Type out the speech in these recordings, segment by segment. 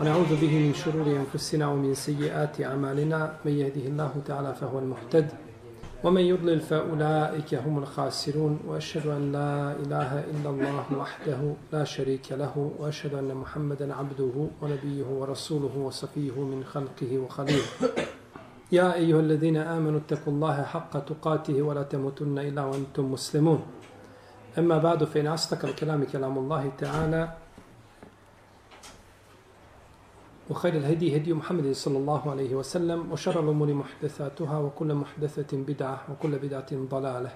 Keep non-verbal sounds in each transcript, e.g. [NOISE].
ونعوذ به من شرور أنفسنا ومن سيئات أعمالنا. من يهده الله تعالى فهو المهتد ومن يضلل فأولئك هم الخاسرون. وأشهد أن لا إله إلا الله وحده لا شريك له وأشهد أن محمدا عبده ونبيه ورسوله وصفيه من خلقه وخليله. يا أيها الذين آمنوا اتقوا الله حق تقاته ولا تموتن إلا وأنتم مسلمون. أما بعد فإن أصدق الكلام كلام الله تعالى وخير الهدي هدي محمد صلى الله عليه وسلم وشر الأمور محدثاتها وكل محدثة بدعة وكل بدعة ضلالة.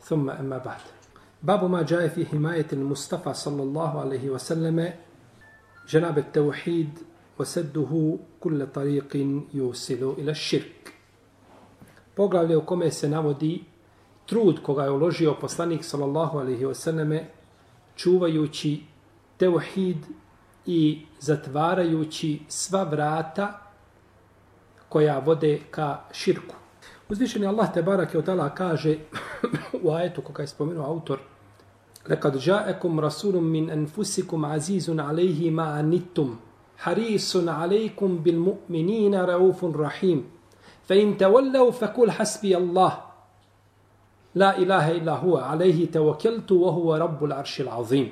ثم أما بعد. باب ما جاء في حماية المصطفى صلى الله عليه وسلم جناب التوحيد وسده كل طريق يوصل إلى الشرك. Poglavlje u kome se navodi trud koga je uložio poslanik sallallahu alaihi wasallam čuvajući teuhid i zatvarajući sva vrata koja vode ka širku. Uzvišeni Allah te barake od Allah kaže [COUGHS] u ajetu koga je spomenuo autor Lekad ja'ekum rasulun min enfusikum azizun alejhi ma anitum harisun alejkum bil mu'minina raufun rahim fa in tawallau fakul hasbi Allah la ilaha illa huwa alejhi tawakkeltu wa huwa rabbul aršil azim.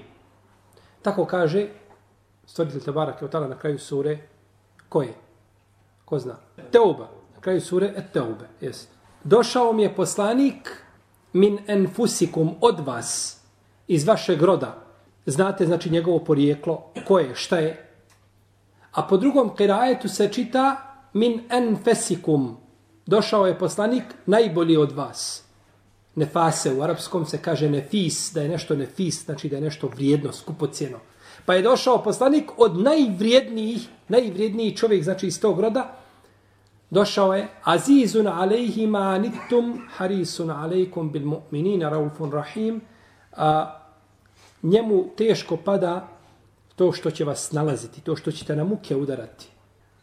Tako kaže stvoritelj Tebarak je otala na kraju sure koje? Ko zna? Teuba. Na kraju sure et Teube. Jest. Došao mi je poslanik min enfusikum od vas iz vašeg roda. Znate znači njegovo porijeklo. Ko je? Šta je? A po drugom kirajetu se čita min enfesikum. Došao je poslanik najbolji od vas. Nefase u arapskom se kaže nefis, da je nešto nefis, znači da je nešto vrijedno, skupocjeno. Pa je došao poslanik od najvrijednijih, najvrijedniji čovjek, znači iz tog roda, došao je Azizun alejhima anittum harisun alejkum bil mu'minina raufun rahim a njemu teško pada to što će vas nalaziti, to što ćete na muke udarati.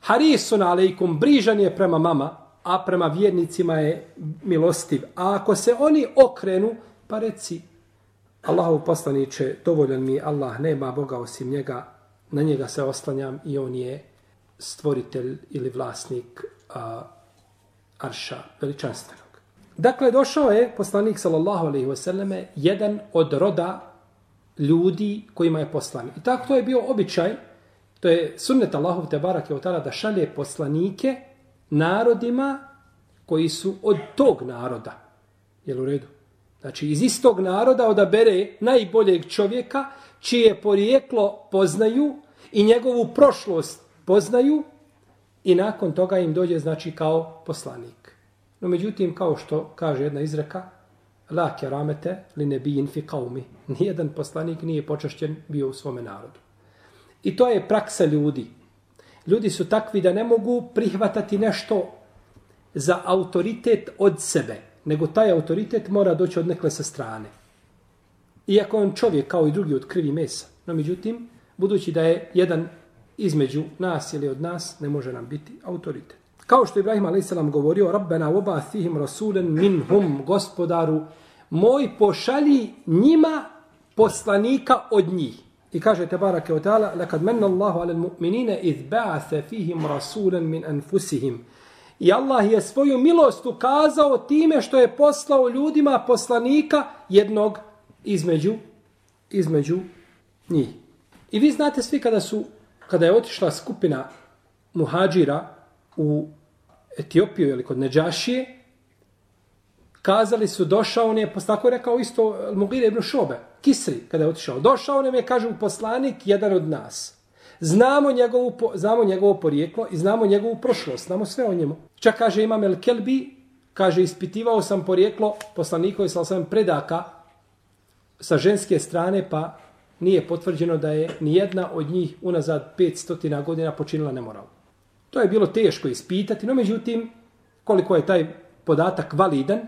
Harisun alejkum brižan je prema mama, a prema vjernicima je milostiv. A ako se oni okrenu, pa reci Allahov poslaniće, dovoljan mi Allah, nema Boga osim njega, na njega se oslanjam i on je stvoritelj ili vlasnik a, Arša veličanstvenog. Dakle, došao je poslanik sallallahu alaihi wasallame jedan od roda ljudi kojima je poslan. I tako to je bio običaj, to je sunnet Allahov te barak je otala da šalje poslanike narodima koji su od tog naroda. Jel u redu? Znači, iz istog naroda odabere najboljeg čovjeka, čije porijeklo poznaju i njegovu prošlost poznaju i nakon toga im dođe, znači, kao poslanik. No, međutim, kao što kaže jedna izreka, la keramete li ne bi infi kaumi. Nijedan poslanik nije počašćen bio u svome narodu. I to je praksa ljudi. Ljudi su takvi da ne mogu prihvatati nešto za autoritet od sebe nego taj autoritet mora doći od nekle sa strane. Iako on čovjek kao i drugi od krvi mesa. No međutim, budući da je jedan između nas ili od nas, ne može nam biti autoritet. Kao što je Ibrahim a.s. govorio, Rabbena oba thihim rasulen minhum, gospodaru, moj pošalji njima poslanika od njih. I kaže te barake od ta'ala, lakad menna Allahu ala mu'minine izba'athe fihim rasulen min anfusihim. I Allah je svoju milost ukazao time što je poslao ljudima poslanika jednog između između njih. I vi znate svi kada su kada je otišla skupina muhađira u Etiopiju ili kod Neđašije, kazali su došao on je, pa tako je rekao isto Mugire ibn Šobe, Kisri, kada je otišao. Došao nam je, kaže, poslanik, jedan od nas. Znamo njegovu, znamo njegovo porijeklo i znamo njegovu prošlost, znamo sve o njemu. Čak kaže Imam El Kelbi, kaže ispitivao sam porijeklo poslanikovi sa osam predaka sa ženske strane, pa nije potvrđeno da je ni jedna od njih unazad 500 godina počinila nemoral. To je bilo teško ispitati, no međutim, koliko je taj podatak validan,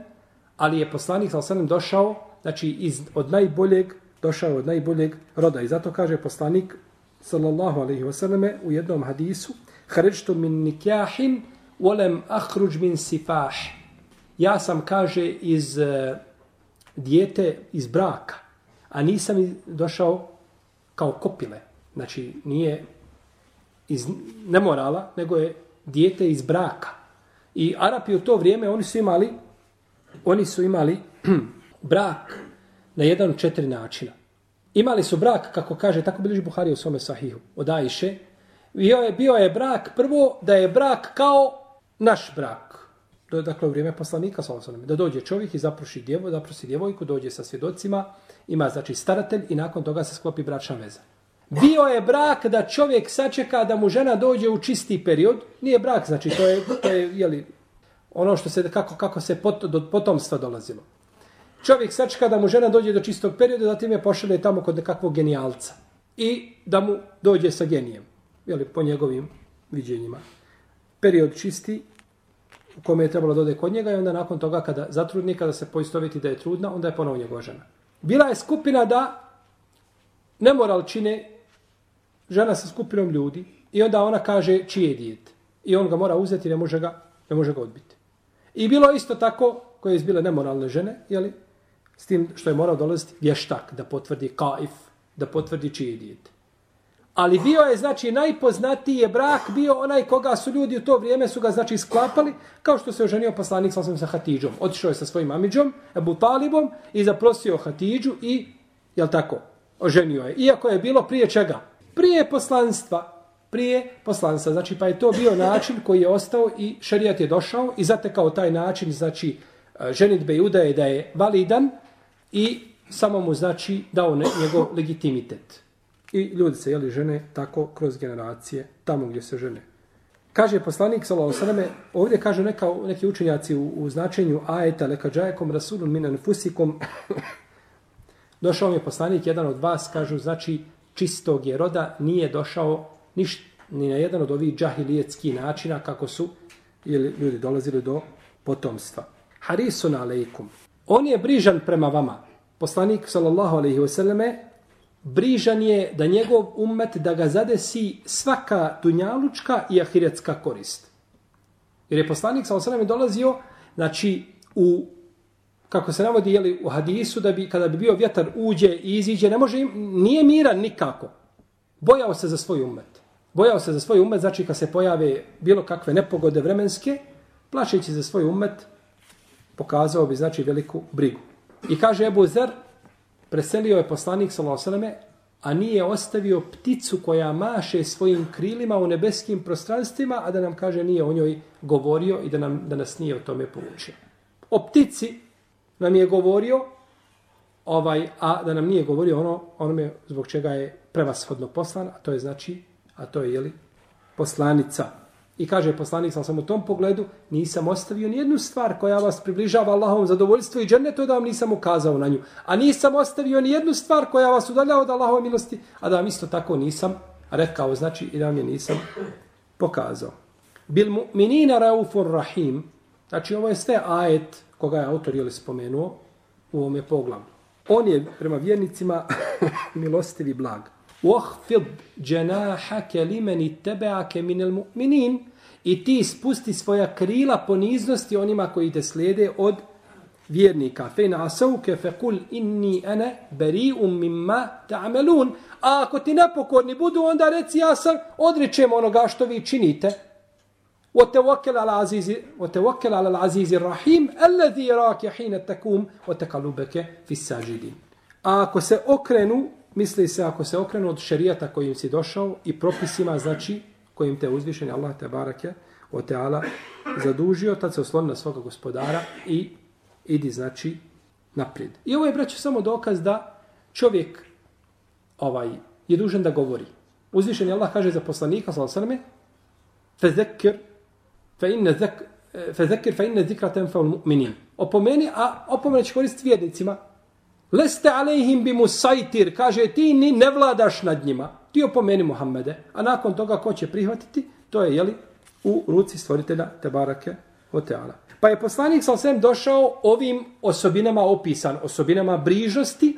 ali je poslanik sa osam došao, znači iz, od najboljeg, došao od najboljeg roda. I zato kaže poslanik, sallallahu alaihi wasallame, u jednom hadisu, Hrečtu min nikjahin, volem ahruđ min sifah. Ja sam, kaže, iz uh, dijete, iz braka, a nisam došao kao kopile. Znači, nije iz nemorala, nego je dijete iz braka. I Arapi u to vrijeme, oni su imali, oni su imali [CLEARS THROAT] brak na jedan od četiri načina. Imali su brak, kako kaže, tako bilježi Buhari u svome sahihu, od Ajše. Bio je, bio je brak, prvo, da je brak kao naš brak. To je dakle u vrijeme poslanika, sallam, da dođe čovjek i zaproši djevo, zaprosi djevojku, dođe sa svjedocima, ima znači staratelj i nakon toga se sklopi bračna veza. Bio je brak da čovjek sačeka da mu žena dođe u čisti period. Nije brak, znači to je, to je jeli, ono što se, kako, kako se pot, do potomstva dolazilo. Čovjek sačeka da mu žena dođe do čistog perioda, zatim je pošalje tamo kod nekakvog genijalca. I da mu dođe sa genijem, jeli, po njegovim viđenjima. Period čisti, u kome je trebalo dode kod njega i onda nakon toga kada zatrudni, kada se poistoviti da je trudna, onda je ponovo njegova žena. Bila je skupina da nemoral čine žena sa skupinom ljudi i onda ona kaže čije je dijete. I on ga mora uzeti, ne može ga, ne može ga odbiti. I bilo isto tako, koje je bile nemoralne žene, jeli, s tim što je morao dolaziti vještak da potvrdi kaif, da potvrdi čije dijete. Ali bio je, znači, najpoznatiji je brak bio onaj koga su ljudi u to vrijeme su ga, znači, sklapali, kao što se oženio poslanik sam sa Hatidžom. Otišao je sa svojim amidžom, Ebu Talibom, i zaprosio Hatidžu i, jel tako, oženio je. Iako je bilo prije čega? Prije poslanstva. Prije poslanstva. Znači, pa je to bio način koji je ostao i šarijat je došao i zatekao taj način, znači, e, ženitbe i udaje da je validan i samo mu, znači, dao ne, njegov legitimitet. I ljudi se, jeli, žene tako kroz generacije, tamo gdje se žene. Kaže poslanik, sallallahu alejhi ovdje kažu neka, neki učenjaci u, u značenju ajeta, leka džajekom rasulun minan fusikom, došao mi je poslanik, jedan od vas, kažu, znači, čistog je roda, nije došao niš, ni na jedan od ovih džahilijetskih načina kako su ili ljudi dolazili do potomstva. Harisun alejkum. On je brižan prema vama. Poslanik, sallallahu alejhi ve selleme brižan je da njegov ummet da ga zadesi svaka dunjalučka i ahiretska korist. Jer je poslanik sallallahu alejhi ve selleme dolazio znači u kako se navodi jeli, u hadisu, da bi kada bi bio vjetar uđe i iziđe, ne može, nije miran nikako. Bojao se za svoj umet. Bojao se za svoj umet, znači kad se pojave bilo kakve nepogode vremenske, plašeći za svoj umet, pokazao bi znači veliku brigu. I kaže Ebu Zer, preselio je poslanik Salosaleme, a nije ostavio pticu koja maše svojim krilima u nebeskim prostranstvima, a da nam kaže nije o njoj govorio i da, nam, da nas nije o tome poučio. O ptici nam je govorio, ovaj, a da nam nije govorio ono, onome zbog čega je prevashodno poslan, a to je znači, a to je, jeli, poslanica. I kaže poslanik, sam sam u tom pogledu, nisam ostavio ni jednu stvar koja vas približava Allahovom zadovoljstvu i džennetu, da vam nisam ukazao na nju. A nisam ostavio ni jednu stvar koja vas udaljava od Allahove milosti, a da vam isto tako nisam rekao, znači i da vam je nisam pokazao. Bil mu'minina raufur rahim, znači ovo je sve ajet koga je autor jeli spomenuo u ovome poglavu. On je prema vjernicima [LAUGHS] milostivi blag. Wahfid janahaka liman ittaba'aka min almu'minin i ti spusti svoja krila poniznosti onima koji te slijede od vjernika. Fe na asauke fe kul inni ana bari'un mimma ta'malun. A ako ti nepokorni budu, onda reci ja sam odričem onoga što vi činite. وتوكل على العزيز وتوكل على العزيز الرحيم الذي يراك حين تقوم وتقلبك في الساجدين ako se okrenu misli se ako se okrenu od šerijata kojim si došao i propisima znači kojim te uzvišeni Allah te barake o teala zadužio tad se osloni na svoga gospodara i idi znači naprijed. I ovo je braće samo dokaz da čovjek ovaj je dužan da govori. Uzvišeni Allah kaže za poslanika sallallahu alejhi ve selleme fezekir fa inne zek, e, fezekir, fe fa zikra tanfa al mu'minin. Opomeni a opomeni će koristiti vjernicima leste alejhim bi musajtir, kaže ti ni ne vladaš nad njima ti opomeni Muhammede a nakon toga ko će prihvatiti to je jeli u ruci stvoritelja Tebarake Oteala. pa je poslanik sa svem došao ovim osobinama opisan osobinama brižnosti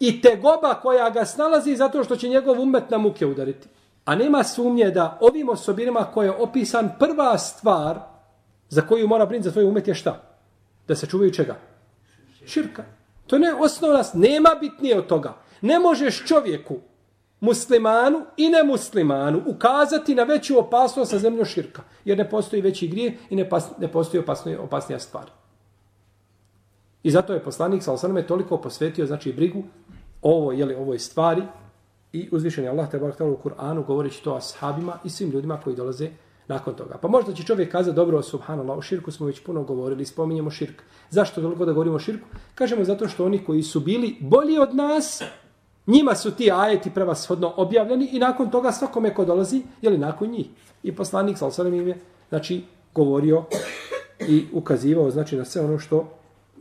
i tegoba koja ga snalazi zato što će njegov umet na muke udariti A nema sumnje da ovim osobinama koje je opisan prva stvar za koju mora brinuti za tvoj umet je šta? Da se čuvaju čega? Širka. To ne osnovna, nema bitnije od toga. Ne možeš čovjeku muslimanu i nemuslimanu ukazati na veću opasnost sa zemljom širka. Jer ne postoji veći grije i ne, pas, ne postoji opasnija, opasnija stvar. I zato je poslanik sa osaname toliko posvetio znači brigu ovo je li ovoj stvari i uzvišen je Allah te barak u Kur'anu govoreći to ashabima i svim ljudima koji dolaze nakon toga. Pa možda će čovjek kazati dobro subhanallah o širku smo već puno govorili, spominjemo širk. Zašto toliko da govorimo o širku? Kažemo zato što oni koji su bili bolji od nas Njima su ti ajeti prevashodno objavljeni i nakon toga svakome ko dolazi, je li nakon njih. I poslanik, sal sada im je, znači, govorio i ukazivao, znači, na sve ono što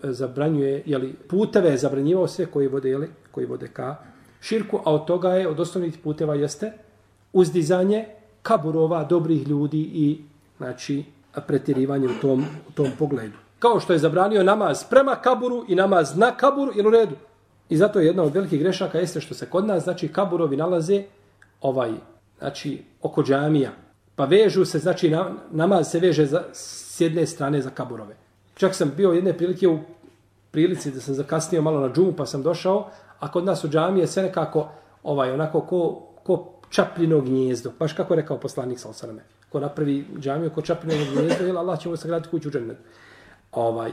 e, zabranjuje, je li, puteve je zabranjivao sve koji vode, je li, koji vode ka širku, a od toga je, od osnovnih puteva jeste uzdizanje kaburova dobrih ljudi i, znači, pretjerivanje u tom, u tom pogledu. Kao što je zabranio namaz prema kaburu i namaz na kaburu, ili u redu, I zato jedna od velikih grešaka jeste što se kod nas, znači, kaburovi nalaze ovaj, znači, oko džamija. Pa vežu se, znači, na, namaz se veže za, s jedne strane za kaburove. Čak sam bio jedne prilike u prilici da sam zakasnio malo na džumu, pa sam došao, a kod nas u džamije sve nekako, ovaj, onako, ko, ko čapljino gnjezdo. Baš kako je rekao poslanik sa osaname. Ko napravi džamiju, ko čapljino gnjezdo, jel Allah će mu sagraditi kuću u džennet. Ovaj,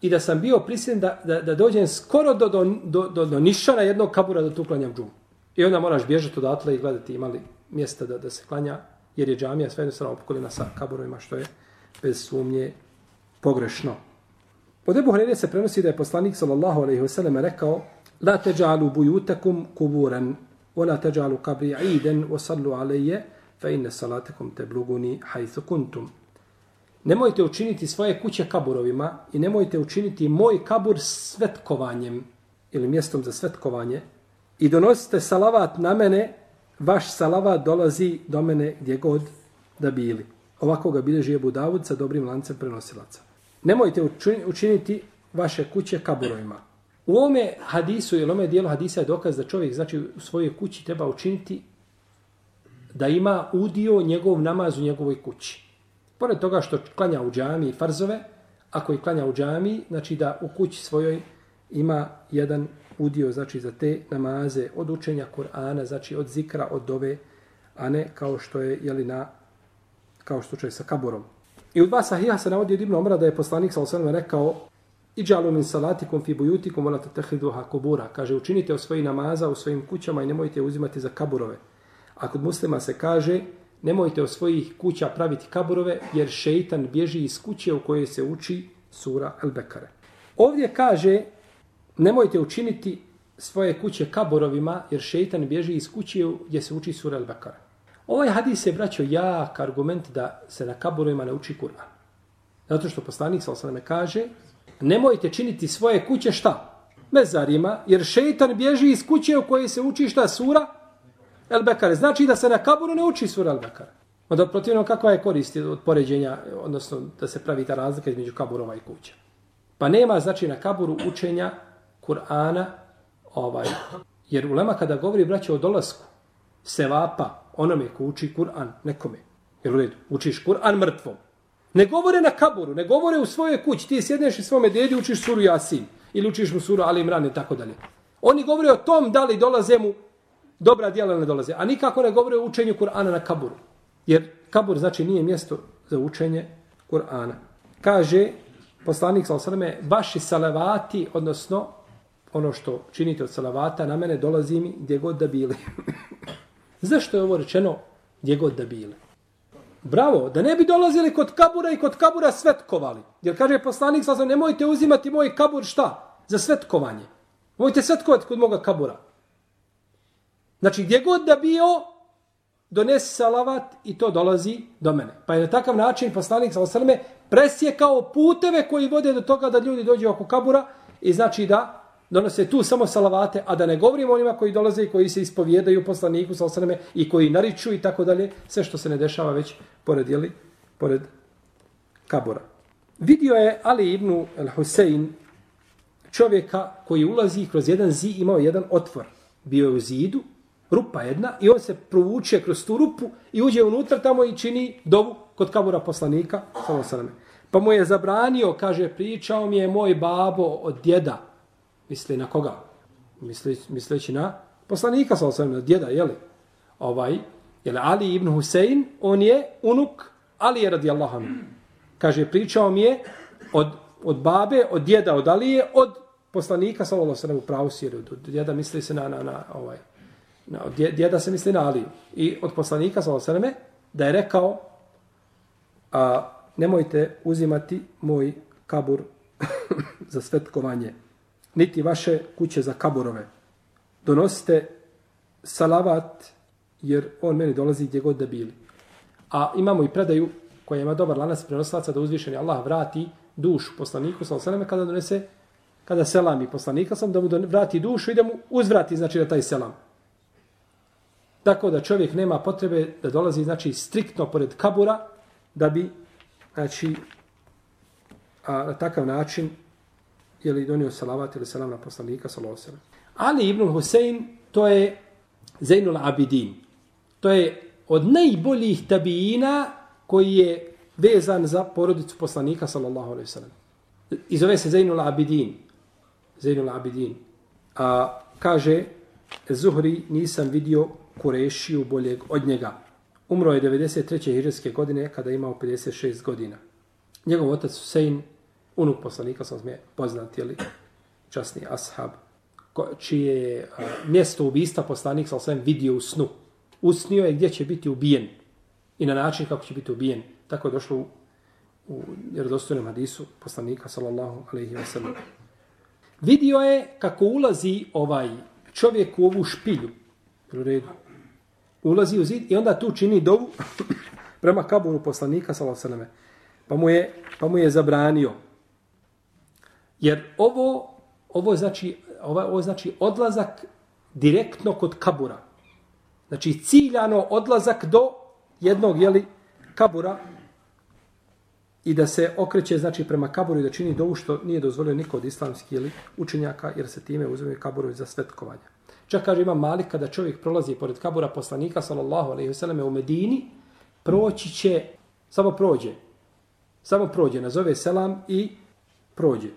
i da sam bio prisiljen da, da, da dođem skoro do, do, do, do, do nišana jednog kabura da tu klanjam džumu. I onda moraš bježati odatle i gledati imali mjesta da, da se klanja, jer je džamija sve jednostavno opokoljena sa kaburovima, što je bez sumnje pogrešno. Od Ebu Hrere se prenosi da je poslanik sallallahu alaihi wasallam rekao La teđalu bujutakum kuburan, ولا تجعلوا قبري عيدا وصلوا علي فإن صلاتكم تبلغني حيث كنتم. Nemojte učiniti svoje kuće kaburovima i nemojte učiniti moj kabur svetkovanjem ili mjestom za svetkovanje i donosite salavat na mene, vaš salavat dolazi do mene gdje god da bili. Ovako ga bilježi Ebu Davud sa dobrim lancem prenosilaca. Nemojte učiniti vaše kuće kaburovima. U ome hadisu ili ome dijelu hadisa je dokaz da čovjek znači, u svojoj kući treba učiniti da ima udio njegov namaz u njegovoj kući. Pored toga što klanja u džami i farzove, ako je klanja u džami, znači da u kući svojoj ima jedan udio znači za te namaze od učenja Kur'ana, znači od zikra, od dove, a ne kao što je jeli na kao što je sa kaburom. I u dva sahija se navodi od Ibn Omra da je poslanik sa osvrame rekao Iđalu min salatikum fi bujutikum vola tehiduha kubura. Kaže, učinite o svojih namaza u svojim kućama i nemojte uzimati za kaburove. A kod muslima se kaže, nemojte od svojih kuća praviti kaburove, jer šeitan bježi iz kuće u kojoj se uči sura Al-Bekare. Ovdje kaže, nemojte učiniti svoje kuće kaburovima, jer šeitan bježi iz kuće gdje se uči sura Al-Bekare. Ovaj hadis je vraćao jak argument da se na kaburovima ne uči Kur'an. Zato što poslanik sa osaname kaže, nemojte činiti svoje kuće šta? Mezarima, jer šeitan bježi iz kuće u kojoj se uči šta sura El Bekare. Znači da se na kaburu ne uči sura El Bekare. Onda protivno kakva je korist od poređenja, odnosno da se pravi ta razlika između kaburova i kuća. Pa nema znači na kaburu učenja Kur'ana, ovaj, jer ulema kada govori braće o dolasku, se vapa onome ko uči Kur'an nekome. Jer u redu, učiš Kur'an mrtvom. Ne govore na kaburu, ne govore u svojoj kući. Ti sjedneš i svome dedi učiš suru Jasin. ili učiš mu suru Ali Imran i tako dalje. Oni govore o tom da li dolaze mu dobra djela ne dolaze. A nikako ne govore o učenju Kur'ana na kaburu. Jer kabur znači nije mjesto za učenje Kur'ana. Kaže poslanik sa osrme, vaši salavati, odnosno ono što činite od salavata, na mene dolazi mi gdje god da bili. [LAUGHS] Zašto je ovo rečeno gdje god da bili? Bravo, da ne bi dolazili kod kabura i kod kabura svetkovali. Jer kaže poslanik sa nemojte uzimati moj kabur šta? Za svetkovanje. Mojte svetkovati kod moga kabura. Znači, gdje god da bio, donesi salavat i to dolazi do mene. Pa je na takav način poslanik sa osrme presjekao puteve koji vode do toga da ljudi dođu oko kabura i znači da donose tu samo salavate, a da ne govorimo onima koji dolaze i koji se ispovjedaju poslaniku sa osrme i koji nariču i tako dalje, sve što se ne dešava već pored, jeli, pored kabura. Vidio je Ali ibn al-Husein čovjeka koji ulazi kroz jedan zi, imao jedan otvor. Bio je u zidu, rupa jedna i on se provuče kroz tu rupu i uđe unutra tamo i čini dovu kod kabura poslanika. Pa mu je zabranio, kaže, pričao mi je moj babo od djeda. Misli na koga? Misli, misleći na poslanika sa osvijem, djeda, jeli? Ovaj, jeli Ali ibn Husein, on je unuk Alije radijallahu anhu. Kaže, pričao mi je od, od babe, od djeda, od Alije, od poslanika, sallallahu sallam, u pravu siru. Djeda misli se na, na, na ovaj, na, djeda se misli na Aliju. I od poslanika, sallallahu sallam, da je rekao, a, nemojte uzimati moj kabur [LAUGHS] za svetkovanje, niti vaše kuće za kaburove. Donosite salavat, jer on meni dolazi gdje god da bili. A imamo i predaju koja ima dobar lanac prenoslaca da uzvišeni Allah vrati dušu poslaniku sa osaname kada donese kada selami poslanika sam da mu vrati dušu i da mu uzvrati znači da taj selam. Tako da čovjek nema potrebe da dolazi znači striktno pored kabura da bi znači a, na takav način je li donio salavat ili selam na poslanika sallallahu alejhi Ali ibn Husein to je Zainul Abidin. To je od najboljih tabijina koji je vezan za porodicu poslanika sallallahu alejhi ve sellem. I zove se Zainul Abidin. Zainul Abidin. A kaže Zuhri nisam vidio Kurešiju boljeg od njega. Umro je 93. hiđarske godine kada je imao 56 godina. Njegov otac Husein, unuk poslanika, sam smije poznat, jeli, časni ashab, čije je mjesto ubista poslanik sam vidio u snu. Usnio je gdje će biti ubijen i na način kako će biti ubijen. Tako je došlo u, u jerodostojnom hadisu poslanika, sallallahu alaihi wa sallam. Vidio je kako ulazi ovaj čovjek u ovu špilju. U redu. Ulazi u zid i onda tu čini dovu prema kaburu poslanika, sallallahu alaihi wa sallam. Pa mu je, pa mu je zabranio. Jer ovo, ovo, znači, ovo, ovo znači odlazak direktno kod kabura. Znači ciljano odlazak do jednog jeli, kabura i da se okreće znači prema kaburu i da čini dovu što nije dozvolio niko od islamskih ili učenjaka jer se time uzme kaburu za svetkovanje. Čak kaže ima malik kada čovjek prolazi pored kabura poslanika sallallahu alejhi ve selleme u Medini, proći će samo prođe. Samo prođe, nazove selam i prođe.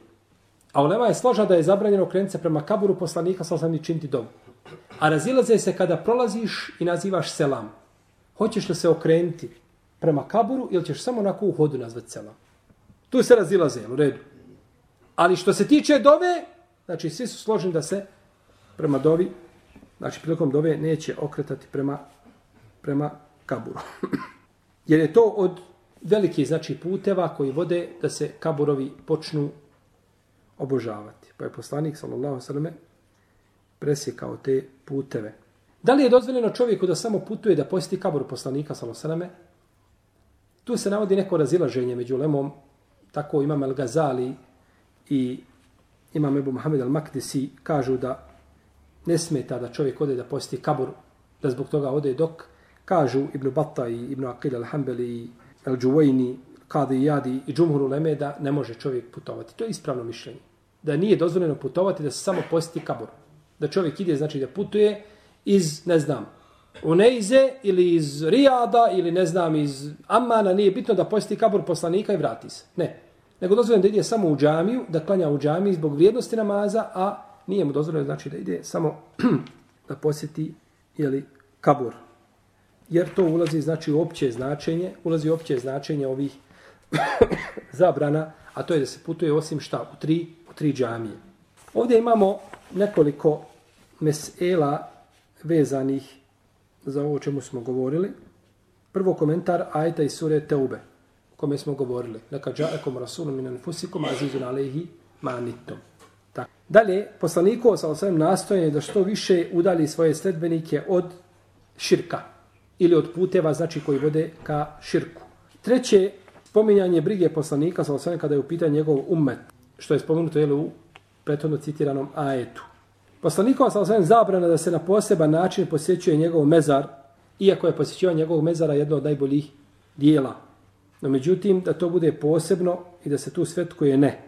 A ulema je složa da je zabranjeno krenuti se prema kaburu poslanika sa alejhi ve selleme činiti dovu. A razilaze se kada prolaziš i nazivaš selam. Hoćeš li se okrenuti prema kaburu ili ćeš samo onako u hodu nazvat selam? Tu se razilaze, u redu. Ali što se tiče dove, znači svi su složeni da se prema dovi, znači prilikom dove neće okretati prema, prema kaburu. [CLEARS THROAT] Jer je to od velikih znači puteva koji vode da se kaburovi počnu obožavati. Pa je poslanik sallallahu alejhi ve presjekao te puteve. Da li je dozvoljeno čovjeku da samo putuje da posjeti kabur poslanika sallallahu sallame? Tu se navodi neko razilaženje među lemom, tako imam Al-Gazali i imam Ebu Mohamed Al-Makdisi kažu da ne smeta da čovjek ode da posjeti kabur, da zbog toga ode dok kažu Ibn Batta i Ibn Aqil Al-Hambeli i Al-Đuvajni, Kadi i Jadi i Džumhuru Leme da ne može čovjek putovati. To je ispravno mišljenje. Da nije dozvoljeno putovati da se samo posjeti kabur. Da čovjek ide, znači da putuje, iz, ne znam, Uneize ili iz Rijada ili ne znam iz Amana, nije bitno da posjeti kabur poslanika i vrati se. Ne. Nego dozvoljeno da ide samo u džamiju, da klanja u džamiji zbog vrijednosti namaza, a nije mu dozvoljeno znači da ide samo [CLEARS THROAT] da posjeti jeli, kabur. Jer to ulazi znači u opće značenje, ulazi u opće značenje ovih [COUGHS] zabrana, a to je da se putuje osim šta u tri, u tri džamije. Ovdje imamo nekoliko mesela vezanih za ovo čemu smo govorili. Prvo komentar ajta iz sure Teube, o kome smo govorili. Neka džaekom rasulom minan fusikom azizun alehi manitom. Tak. Dalje, poslaniku sa osvijem nastojenje da što više udali svoje sledbenike od širka ili od puteva, znači koji vode ka širku. Treće, spominjanje brige poslanika sa osvijem kada je u pitanju njegov ummet, što je spomenuto jel, u prethodno citiranom ajetu. Poslanikova sa osvijem zabrana da se na poseban način posjećuje njegov mezar, iako je posjećivanje njegovog mezara jedno od najboljih dijela. No međutim, da to bude posebno i da se tu svetkuje ne.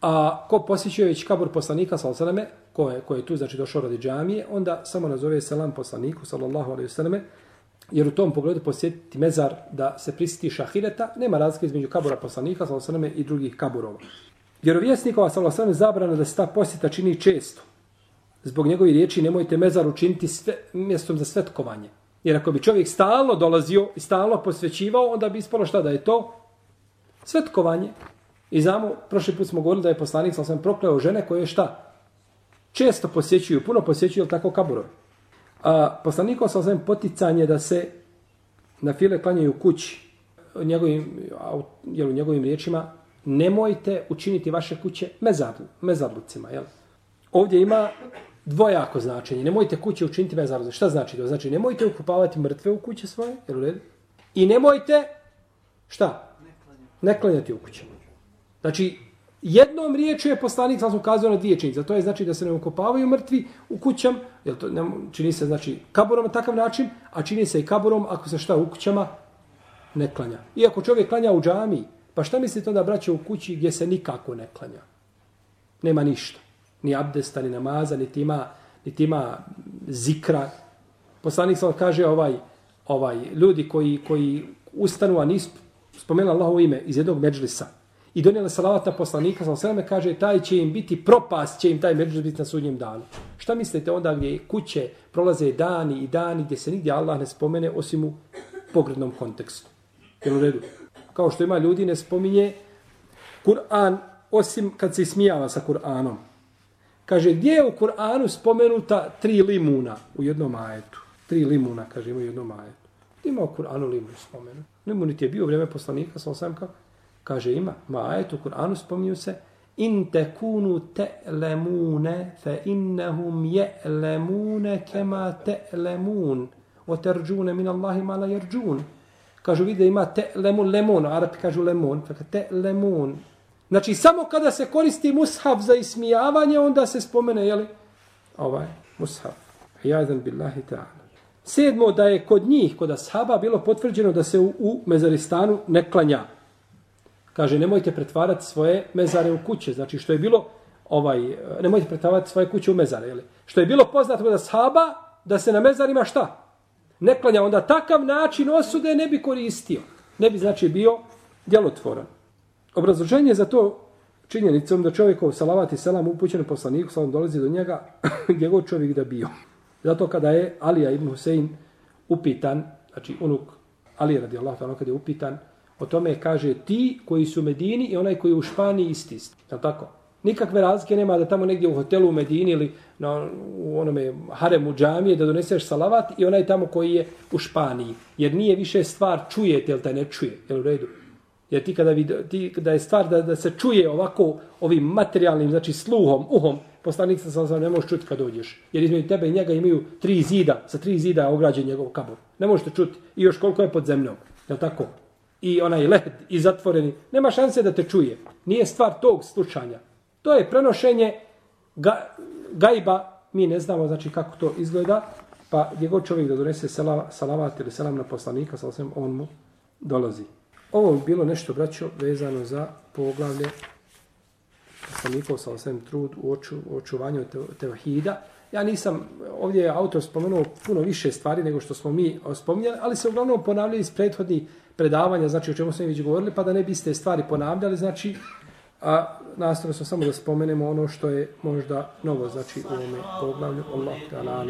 A ko posjećuje već kabur poslanika sa osvijem, ko je, ko je tu, znači došao radi džamije, onda samo nazove selam poslaniku, sallallahu alaihi sallam, jer u tom pogledu posjetiti mezar da se prisjeti šahireta, nema razlike između kabura poslanika, sallallahu sallam, i drugih kaburova. Vjerovjesnikova, sallallahu alaihi sallam, zabrana da se ta posjeta čini često zbog njegovi riječi nemojte mezar učiniti sve, mjestom za svetkovanje. Jer ako bi čovjek stalno dolazio i stalno posvećivao, onda bi ispalo šta da je to? Svetkovanje. I znamo, prošli put smo govorili da je poslanik, sam prokleo žene koje šta? Često posjećuju, puno posjećuju, tako kaburove. A poslanikov sa sam poticanje da se na file klanjaju kući, njegovim, jel, u njegovim riječima, nemojte učiniti vaše kuće mezarlu, mezarlucima. Jel? Ovdje ima dvojako značenje. Nemojte kuće učiniti mezarlucima. Šta znači to? Znači, nemojte ukupavati mrtve u kuće svoje, jel u redu? I nemojte, šta? Ne klanjati u kućama. Znači, jednom riječu je poslanik sam ukazao na dvije činjenice. To je znači da se ne ukopavaju mrtvi u kućam, jel to ne, čini se znači kaburom na takav način, a čini se i kaburom ako se šta u kućama ne klanja. Iako čovjek klanja u džami, pa šta mislite onda braće u kući gdje se nikako ne klanja? Nema ništa. Ni abdesta, ni namaza, ni tima, ni tima zikra. Poslanik sam kaže ovaj, ovaj ljudi koji, koji ustanu, a nisu spomenuli Allahovo ime iz jednog međlisa, i donijela salavat na poslanika, sa sveme kaže, taj će im biti propast, će im taj međus biti na sudnjem danu. Šta mislite onda gdje kuće prolaze dani i dani gdje se nigdje Allah ne spomene osim u pogrednom kontekstu? Jel u redu? Kao što ima ljudi ne spominje Kur'an osim kad se ismijava sa Kur'anom. Kaže, gdje je u Kur'anu spomenuta tri limuna u jednom ajetu? Tri limuna, kaže, ima u jednom ajetu. Ima u Kur'anu limun spomenu. Limun je bio vrijeme poslanika, sa osam kao, Kaže ima, ma ajetu Kur'anu spominju se in tekunu te'lemune fe innehum je'lemune kema te'lemun o terđune min Allahi ma la jerđun. Kažu vide ima te'lemun, lemon, arapi kažu lemon, fe te'lemun. Znači samo kada se koristi mushaf za ismijavanje, onda se spomene, jeli, ovaj mushaf. Jadan billahi ta'ala. Sedmo, da je kod njih, kod ashaba, bilo potvrđeno da se u, u mezaristanu ne klanja. Kaže, nemojte pretvarati svoje mezare u kuće. Znači, što je bilo, ovaj, e, nemojte pretvarati svoje kuće u mezare. Jeli? Što je bilo poznato da saba, da se na mezarima šta? Ne klanja. Onda takav način osude ne bi koristio. Ne bi, znači, bio djelotvoran. Obrazloženje za to činjenicom da čovjekov salavat i selam upućen poslaniku, salam dolazi do njega [LAUGHS] gdje god čovjek da bio. Zato kada je Alija ibn Husein upitan, znači unuk Alija radijallahu ta'ala kada je upitan, O tome kaže ti koji su u Medini i onaj koji je u Španiji isti. Je tako? Nikakve razlike nema da tamo negdje u hotelu u Medini ili na, u onome haremu džamije da doneseš salavat i onaj tamo koji je u Španiji. Jer nije više stvar čujete ili te ne čuje. Jel u redu? Jer ti kada, vid, ti kada je stvar da, da se čuje ovako ovim materijalnim, znači sluhom, uhom, poslanik sa sam ne možeš čuti kad dođeš. Jer između tebe i njega imaju tri zida, sa tri zida ograđen njegov kabor. Ne možete čuti. I još koliko je pod zemljom. Je tako? I onaj led i zatvoreni, nema šanse da te čuje. Nije stvar tog slučanja. To je prenošenje ga, gajba, mi ne znamo znači kako to izgleda, pa gdje god čovjek da donese selava, salavat ili selam na poslanika, sa osvijem, on mu dolazi. Ovo bi bilo nešto, braćo, vezano za poglavlje poslanikov sa osvijem trud u, oču, u očuvanju tevahida. Ja nisam, ovdje je autor spomenuo puno više stvari nego što smo mi spominjali, ali se uglavnom ponavljaju iz prethodnih predavanja, znači o čemu smo već govorili, pa da ne biste stvari ponavljali, znači, a nastavno smo samo da spomenemo ono što je možda novo, znači u ovome poglavlju. Allah, ta'ala, alam.